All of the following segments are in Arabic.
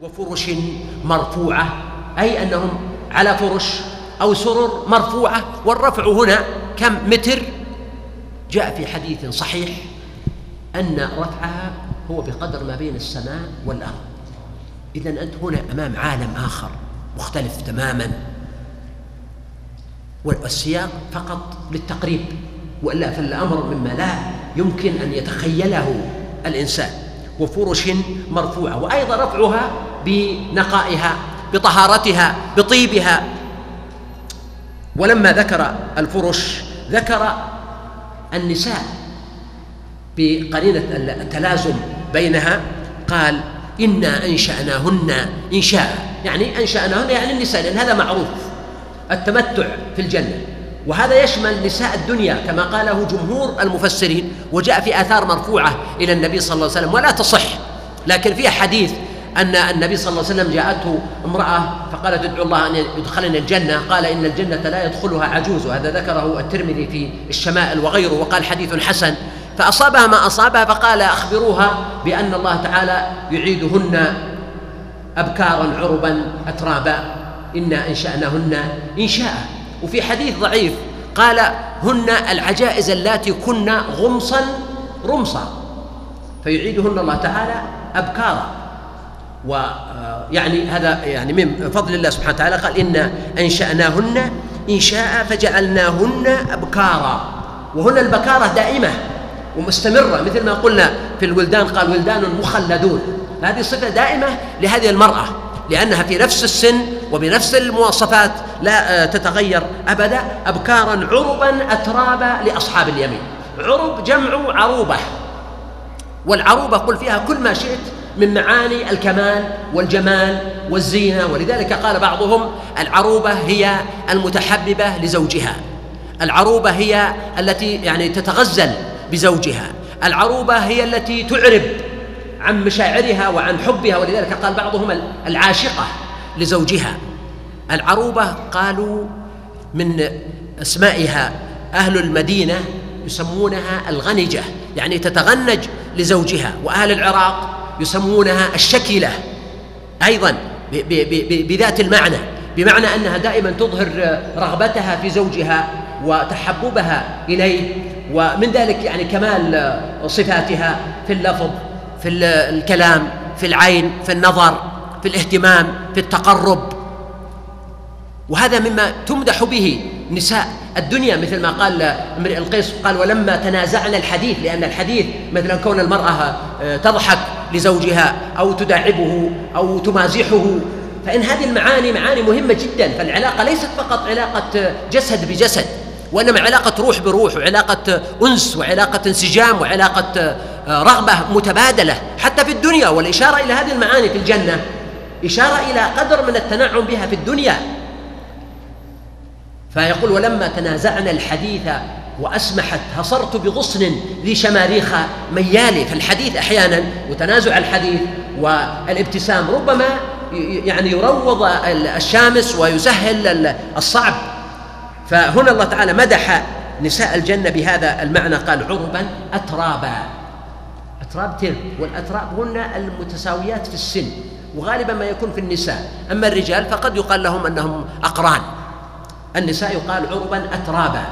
وفرش مرفوعة أي أنهم على فرش أو سرر مرفوعة والرفع هنا كم متر؟ جاء في حديث صحيح أن رفعها هو بقدر ما بين السماء والأرض. إذا أنت هنا أمام عالم آخر مختلف تماما. والسياق فقط للتقريب وإلا فالأمر مما لا يمكن أن يتخيله الإنسان. وفرش مرفوعة وأيضا رفعها بنقائها بطهارتها بطيبها. ولما ذكر الفرش ذكر النساء بقرينة التلازم بينها قال أنا أنشأناهن إنشاء. يعني أنشأناهن يعني النساء لأن هذا معروف التمتع في الجنة. وهذا يشمل نساء الدنيا كما قاله جمهور المفسرين وجاء في آثار مرفوعة إلى النبي صلى الله عليه وسلم ولا تصح. لكن فيها حديث أن النبي صلى الله عليه وسلم جاءته امرأة فقالت ادعو الله أن يدخلني الجنة قال إن الجنة لا يدخلها عجوز وهذا ذكره الترمذي في الشمائل وغيره وقال حديث حسن. فأصابها ما أصابها فقال أخبروها بأن الله تعالى يعيدهن أبكارا عربا أترابا إنا إنشأناهن إنشاء. وفي حديث ضعيف قال هن العجائز اللاتي كن غمصا رمصا. فيعيدهن الله تعالى أبكارا. ويعني هذا يعني من فضل الله سبحانه وتعالى قال إنا أنشأناهن إنشاء فجعلناهن أبكارا. وهنا البكارة دائمة ومستمرة مثل ما قلنا في الولدان قال ولدان مخلدون. هذه صفة دائمة لهذه المرأة لأنها في نفس السن وبنفس المواصفات لا تتغير أبدا أبكارا عربا أترابا لأصحاب اليمين. عرب جمع عروبة. والعروبة قل فيها كل ما شئت من معاني الكمال والجمال والزينة. ولذلك قال بعضهم العروبة هي المتحببة لزوجها. العروبة هي التي يعني تتغزل بزوجها. العروبة هي التي تعرب عن مشاعرها وعن حبها. ولذلك قال بعضهم العاشقة. لزوجها. العروبة قالوا من أسمائها أهل المدينة يسمونها الغنجة يعني تتغنج لزوجها وأهل العراق يسمونها الشكلة أيضا بذات المعنى بمعنى أنها دائما تظهر رغبتها في زوجها وتحببها إليه ومن ذلك يعني كمال صفاتها في اللفظ في الكلام في العين في النظر. في الاهتمام في التقرب وهذا مما تمدح به نساء الدنيا مثل ما قال امرئ القيس قال ولما تنازعنا الحديث لأن الحديث مثلا كون المرأة تضحك لزوجها أو تداعبه أو تمازحه فإن هذه المعاني معاني مهمة جدا فالعلاقة ليست فقط علاقة جسد بجسد وإنما علاقة روح بروح وعلاقة أنس وعلاقة انسجام وعلاقة رغبة متبادلة حتى في الدنيا والإشارة إلى هذه المعاني في الجنة. إشارة إلى قدر من التنعم بها في الدنيا. فيقول ولما تنازعنا الحديث وأسمحت هصرت بغصن ذي شماريخ ميالي فالحديث أحيانا وتنازع الحديث والابتسام ربما يعني يروض الشامس ويسهل الصعب. فهنا الله تعالى مدح نساء الجنة بهذا المعنى قال عربا أترابا. أتراب ترب والأتراب هن المتساويات في السن. وغالبا ما يكون في النساء. أما الرجال فقد يقال لهم أنهم أقران. النساء يقال عربا أترابا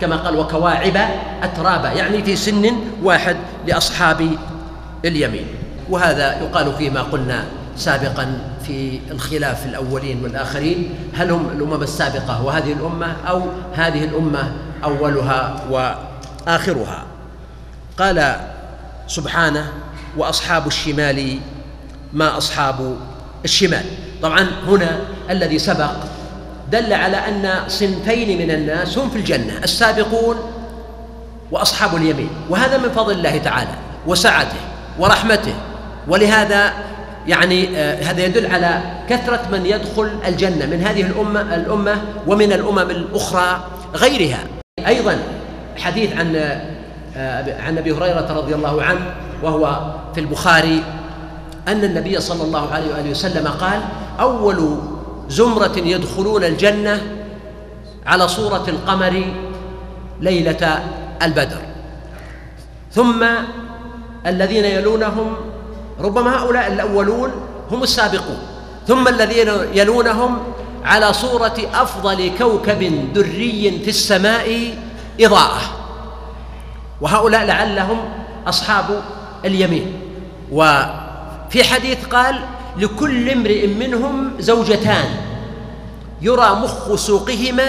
كما قال وكواعب أترابا يعني في سن واحد لأصحاب اليمين. وهذا يقال فيما قلنا سابقا في الخلاف الأولين والآخرين. هل هم الأمم السابقة وهذه الأمة أو هذه الأمة أولها وآخرها؟ قال سبحانه وأصحاب الشمال ما أصحاب الشمال. طبعا هنا الذي سبق دل على أن صنفين من الناس هم في الجنة السابقون وأصحاب اليمين. وهذا من فضل الله تعالى وسعته ورحمته. ولهذا يعني آه، هذا يدل على كثرة من يدخل الجنة من هذه الأمة الأمة ومن الأمم الأخرى غيرها. أيضا حديث عن آه، عن أبي هريرة رضي الله عنه وهو في البخاري أن النبي صلى الله عليه وآله وسلم قال أول زمرة يدخلون الجنة على صورة القمر ليلة البدر. ثم الذين يلونهم ربما هؤلاء الأولون هم السابقون ثم الذين يلونهم على صورة أفضل كوكب دري في السماء إضاءة. وهؤلاء لعلهم أصحاب اليمين. وفي حديث قال لكل امرئ منهم زوجتان يرى مخ سوقهما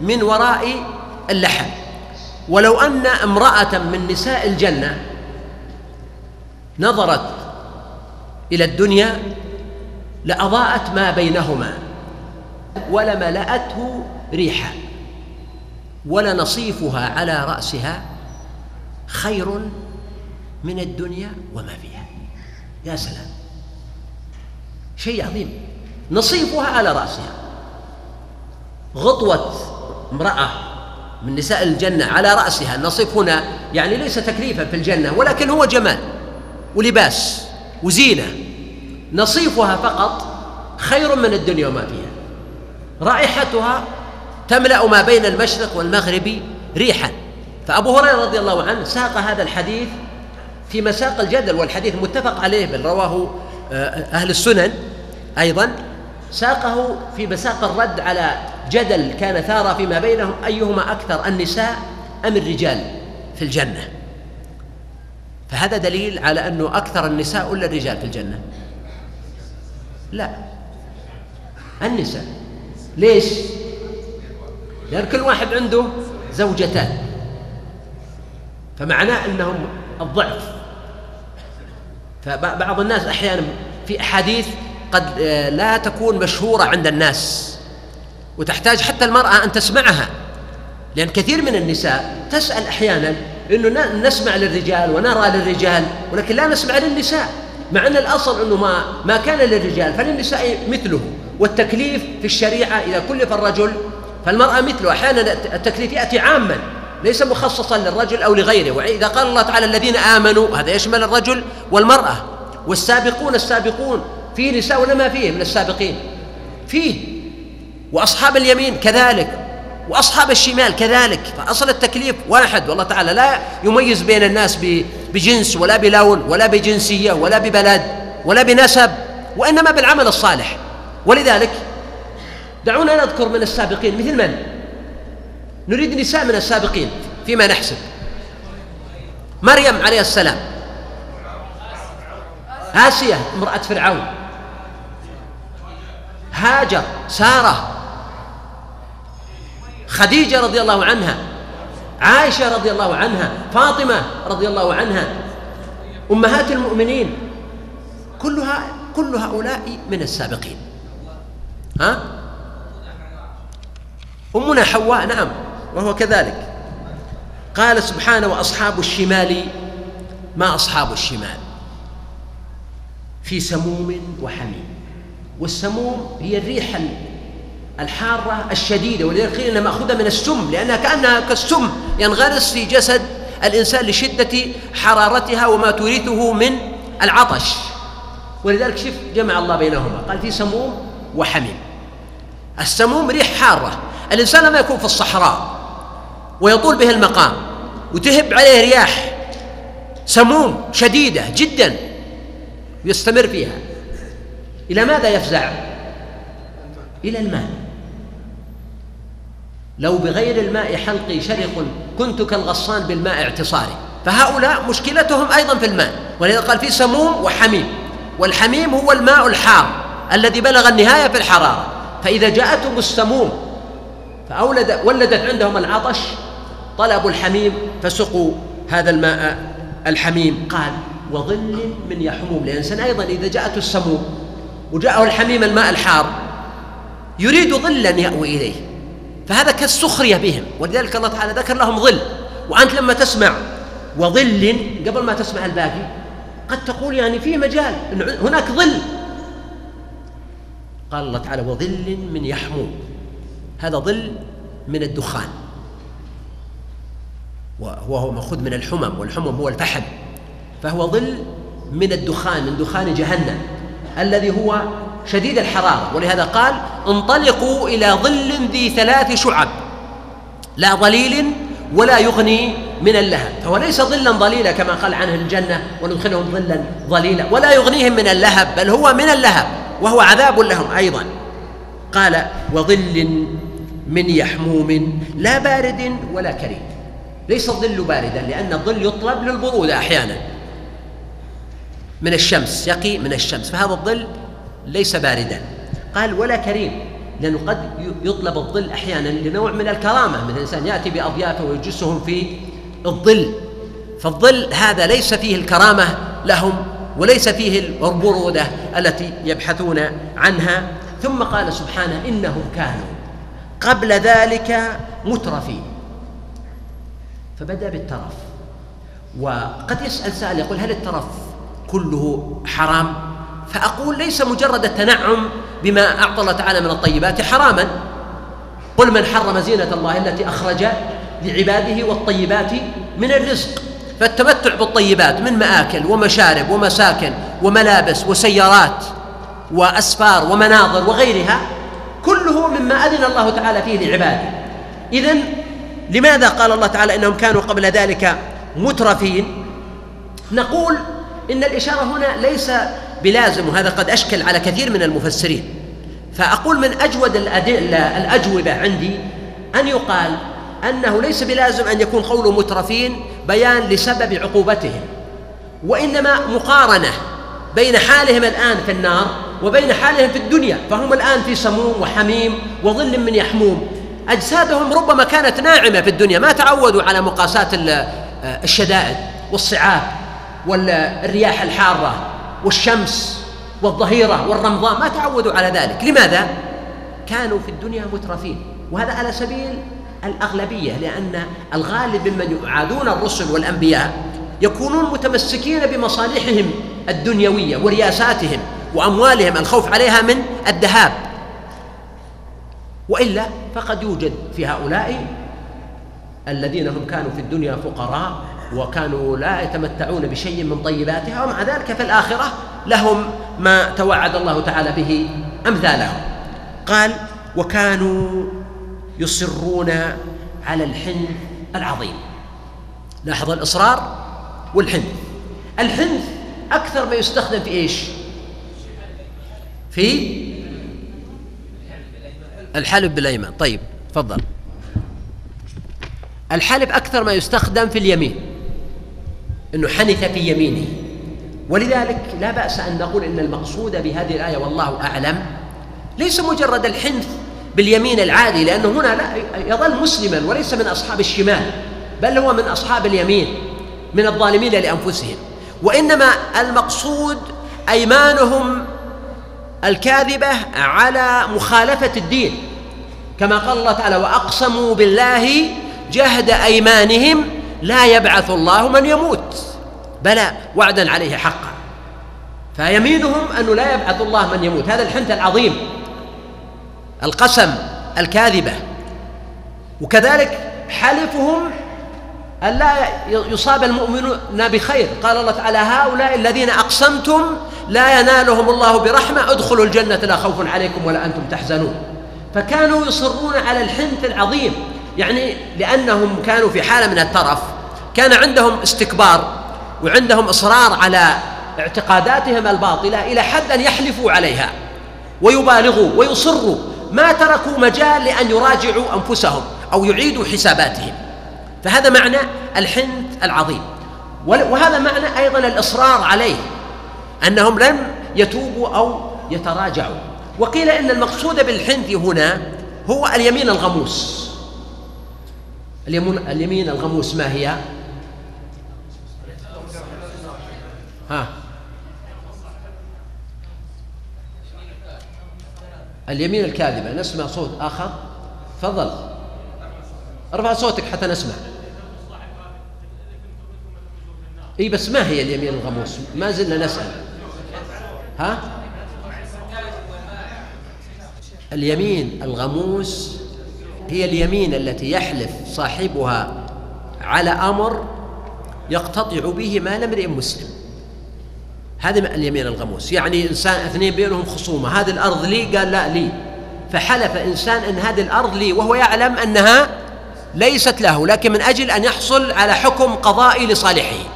من وراء اللحم. ولو أن امرأة من نساء الجنة نظرت إلى الدنيا لأضاءت ما بينهما ولملأته ريحا ولنصيفها على رأسها خير من الدنيا وما فيها. يا سلام. شيء عظيم. نصيفها على رأسها. غطوة امرأة من نساء الجنة على رأسها. النصيف هنا يعني ليس تكليفا في الجنة ولكن هو جمال ولباس وزينة. نصيفها فقط خير من الدنيا وما فيها. رائحتها تملأ ما بين المشرق والمغرب ريحا. فأبو هريرة رضي الله عنه ساق هذا الحديث في مساق الجدل والحديث متفق عليه بل رواه آه، أهل السنن أيضا. ساقه في مساق الرد على جدل كان ثار فيما بينهم أيهما أكثر النساء أم الرجال في الجنة. فهذا دليل على أنه أكثر النساء ولا الرجال في الجنة. لا النساء. ليش؟ لأن كل واحد عنده زوجتان فمعناه أنهم الضعف. فبعض الناس أحيانا في أحاديث قد آه، لا تكون مشهورة عند الناس وتحتاج حتى المرأة أن تسمعها لأن كثير من النساء تسأل أحيانا إنه نسمع للرجال ونرى للرجال ولكن لا نسمع للنساء مع أن الأصل إنه ما ما كان للرجال فللنساء مثله والتكليف في الشريعة إذا كلف الرجل فالمرأة مثله أحيانا التكليف يأتي عاما. ليس مخصصا للرجل أو لغيره. وإذا قال الله تعالى الذين آمنوا هذا يشمل الرجل؟ والمرأة. والسابقون السابقون. في نساء ولا ما فيه من السابقين؟ فيه. وأصحاب اليمين كذلك. وأصحاب الشمال كذلك. فأصل التكليف واحد. والله تعالى لا يميز بين الناس بجنس ولا بلون ولا بجنسية ولا ببلد ولا بنسب وإنما بالعمل الصالح. ولذلك دعونا نذكر من السابقين. مثل من؟ نريد نساء من السابقين فيما نحسب. مريم عليه السلام. آسية امرأة فرعون. هاجر سارة. خديجة رضي الله عنها عائشة رضي الله عنها فاطمة رضي الله عنها أمهات المؤمنين. كلها كل هؤلاء من السابقين. ها؟ أمنا حواء نعم. وهو كذلك. قال سبحانه وأصحاب الشمال ما أصحاب الشمال؟ في سموم وحميم. والسموم هي الريح الحارة الشديدة ولذلك قيل إنها مأخوذة من السم لأنها كأنها كالسم ينغرس في جسد الإنسان لشدة حرارتها وما تورثه من العطش. ولذلك شف جمع الله بينهما. قال في سموم وحميم. السموم ريح حارة. الإنسان لما يكون في الصحراء ويطول به المقام. وتهب عليه رياح سموم شديدة جدا ويستمر فيها. إلى ماذا يفزع؟ إلى الماء. لو بغير الماء حلقي شرق كنت كالغصان بالماء اعتصاري. فهؤلاء مشكلتهم أيضا في الماء. ولذا قال في سموم وحميم. والحميم هو الماء الحار الذي بلغ النهاية في الحرارة. فإذا جاءتهم السموم فأولد ولدت عندهم العطش طلبوا الحميم فسقوا هذا الماء الحميم. قال وظل من يحموم. الإنسان أيضا إذا جاءته السموم وجاءه الحميم الماء الحار يريد ظلا يأوي إليه. فهذا كالسخرية بهم. ولذلك الله تعالى ذكر لهم ظل. وأنت لما تسمع وظل قبل ما تسمع الباقي قد تقول يعني في مجال هناك ظل. قال الله تعالى وظل من يحموم. هذا ظل من الدخان. وهو مأخوذ من الحمم والحمم هو الفحم. فهو ظل من الدخان من دخان جهنم الذي هو شديد الحرارة. ولهذا قال انطلقوا إلى ظل ذي ثلاث شعب لا ظليل ولا يغني من اللهب. فهو ليس ظلا ظليلا كما قال عنه الجنة وندخلهم ظلا ظليلا. ولا يغنيهم من اللهب بل هو من اللهب وهو عذاب لهم أيضا. قال وظل من يحموم لا بارد ولا كريم. ليس الظل باردا لأن الظل يطلب للبرودة أحيانا. من الشمس يقي من الشمس. فهذا الظل ليس باردا. قال ولا كريم لأنه قد يطلب الظل أحيانا لنوع من الكرامة. من الإنسان يأتي بأضيافه ويجلسهم في الظل. فالظل هذا ليس فيه الكرامة لهم وليس فيه البرودة التي يبحثون عنها. ثم قال سبحانه إنهم كانوا قبل ذلك مترفين. فبدأ بالترف. وقد يسأل سائل يقول هل الترف كله حرام؟ فأقول ليس مجرد التنعم بما أعطى الله تعالى من الطيبات حراما. قل من حرم زينة الله التي أخرج لعباده والطيبات من الرزق. فالتمتع بالطيبات من مآكل ومشارب ومساكن وملابس وسيارات وأسفار ومناظر وغيرها كله مما أذن الله تعالى فيه لعباده. إذا لماذا قال الله تعالى إنهم كانوا قبل ذلك مترفين؟ نقول إن الإشارة هنا ليس بلازم وهذا قد أشكل على كثير من المفسرين. فأقول من أجود الأدلة الأجوبة عندي أن يقال أنه ليس بلازم أن يكون قول مترفين بيان لسبب عقوبتهم وإنما مقارنة بين حالهم الآن في النار وبين حالهم في الدنيا. فهم الآن في سموم وحميم وظل من يحموم. أجسادهم ربما كانت ناعمة في الدنيا ما تعودوا على مقاسات الشدائد والصعاب والرياح الحارة والشمس والظهيرة والرمضاء ما تعودوا على ذلك لماذا؟ كانوا في الدنيا مترفين وهذا على سبيل الأغلبية لأن الغالب ممن يعادون الرسل والأنبياء يكونون متمسكين بمصالحهم الدنيوية ورياساتهم وأموالهم الخوف عليها من الذهاب وإلا فقد يوجد في هؤلاء الذين هم كانوا في الدنيا فقراء وكانوا لا يتمتعون بشيء من طيباتها ومع ذلك في الآخرة لهم ما توعد الله تعالى به أمثالهم. قال وكانوا يصرون على الحنث العظيم. لاحظ الإصرار والحنث. الحنث أكثر ما يستخدم في إيش؟ في الحلف بالأيمان. طيب تفضل. الحلف أكثر ما يستخدم في اليمين أنه حنث في يمينه. ولذلك لا بأس أن نقول إن المقصود بهذه الآية والله أعلم ليس مجرد الحنث باليمين العادي لأنه هنا لا يظل مسلما وليس من أصحاب الشمال بل هو من أصحاب اليمين من الظالمين لأنفسهم. وإنما المقصود أيمانهم الكاذبة على مخالفة الدين. كما قال الله تعالى وأقسموا بالله جهد أيمانهم لا يبعث الله من يموت. بلى وعدا عليه حقا. فيمينهم أنه لا يبعث الله من يموت. هذا الحنث العظيم. القسم الكاذبة. وكذلك حلفهم أن لا يصاب المؤمنون بخير. قال الله تعالى هؤلاء الذين أقسمتم لا ينالهم الله برحمة ادخلوا الجنة لا خوف عليكم ولا أنتم تحزنون. فكانوا يصرون على الحنث العظيم يعني لأنهم كانوا في حالة من الترف. كان عندهم استكبار وعندهم إصرار على اعتقاداتهم الباطلة إلى حد أن يحلفوا عليها ويبالغوا ويصروا. ما تركوا مجال لأن يراجعوا أنفسهم أو يعيدوا حساباتهم. فهذا معنى الحنث العظيم. وهذا معنى أيضا الإصرار عليه أنهم لم يتوبوا أو يتراجعوا. وقيل إن المقصود بالحنث هنا هو اليمين الغموس. اليمين الغموس ما هي؟ ها. اليمين الكاذبة نسمع صوت آخر؟ تفضل. ارفع صوتك حتى نسمع. إي بس ما هي اليمين الغموس؟ ما زلنا نسأل. ها؟ اليمين الغموس هي اليمين التي يحلف صاحبها على أمر يقتطع به مال امرئ مسلم. هذا اليمين الغموس. يعني إنسان أثنين بينهم خصومة. هذه الأرض لي؟ قال لا لي. فحلف إنسان أن هذه الأرض لي وهو يعلم أنها ليست له لكن من أجل أن يحصل على حكم قضائي لصالحه.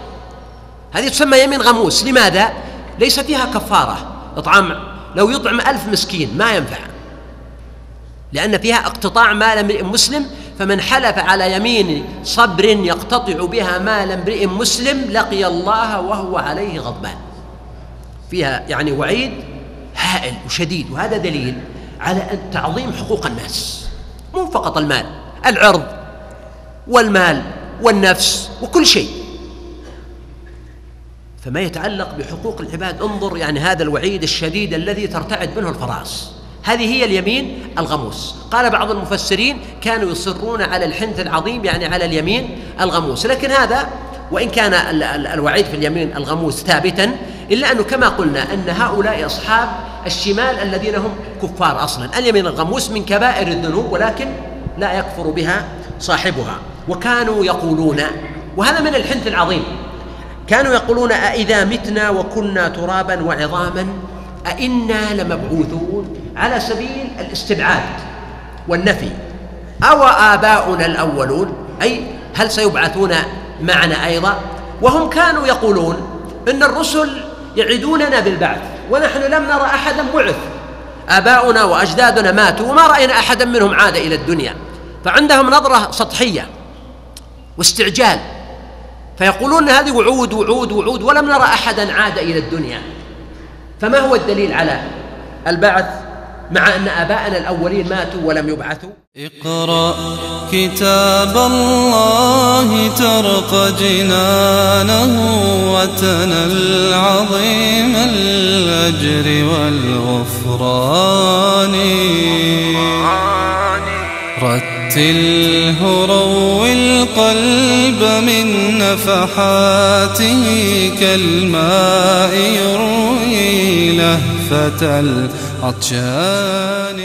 هذه تسمى يمين غموس لماذا؟ ليس فيها كفارة. إطعام لو يطعم ألف مسكين ما ينفع. لأن فيها اقتطاع مال امرئ مسلم فمن حلف على يمين صبر يقتطع بها مال امرئ مسلم لقي الله وهو عليه غضبان. فيها يعني وعيد هائل وشديد وهذا دليل على تعظيم حقوق الناس. مو فقط المال العرض والمال والنفس وكل شيء. فما يتعلق بحقوق العباد. انظر يعني هذا الوعيد الشديد الذي ترتعد منه الفراس. هذه هي اليمين الغموس. قال بعض المفسرين كانوا يصرون على الحنث العظيم يعني على اليمين الغموس. لكن هذا وإن كان الوعيد في اليمين الغموس ثابتا إلا أنه كما قلنا أن هؤلاء أصحاب الشمال الذين هم كفار أصلا. اليمين الغموس من كبائر الذنوب ولكن لا يكفر بها صاحبها. وكانوا يقولون وهذا من الحنث العظيم. كانوا يقولون أإذا متنا وكنا ترابا وعظاما أئنا لمبعوثون على سبيل الاستبعاد والنفي أو آباؤنا الأولون أي هل سيبعثون معنا أيضا؟ وهم كانوا يقولون إن الرسل يعدوننا بالبعث ونحن لم نرى أحدا بعث. آباؤنا وأجدادنا ماتوا وما رأينا أحدا منهم عاد إلى الدنيا. فعندهم نظرة سطحية واستعجال. فيقولون هذه وعود وعود وعود ولم نرى أحدا عاد إلى الدنيا. فما هو الدليل على البعث مع أن آباءنا الأولين ماتوا ولم يبعثوا؟ اقرأ كتاب الله ترق جنانه وتنل عظيم الأجر والغفران. رتله روي القلب من نفحاته كالماء يروي لهفة العطشان.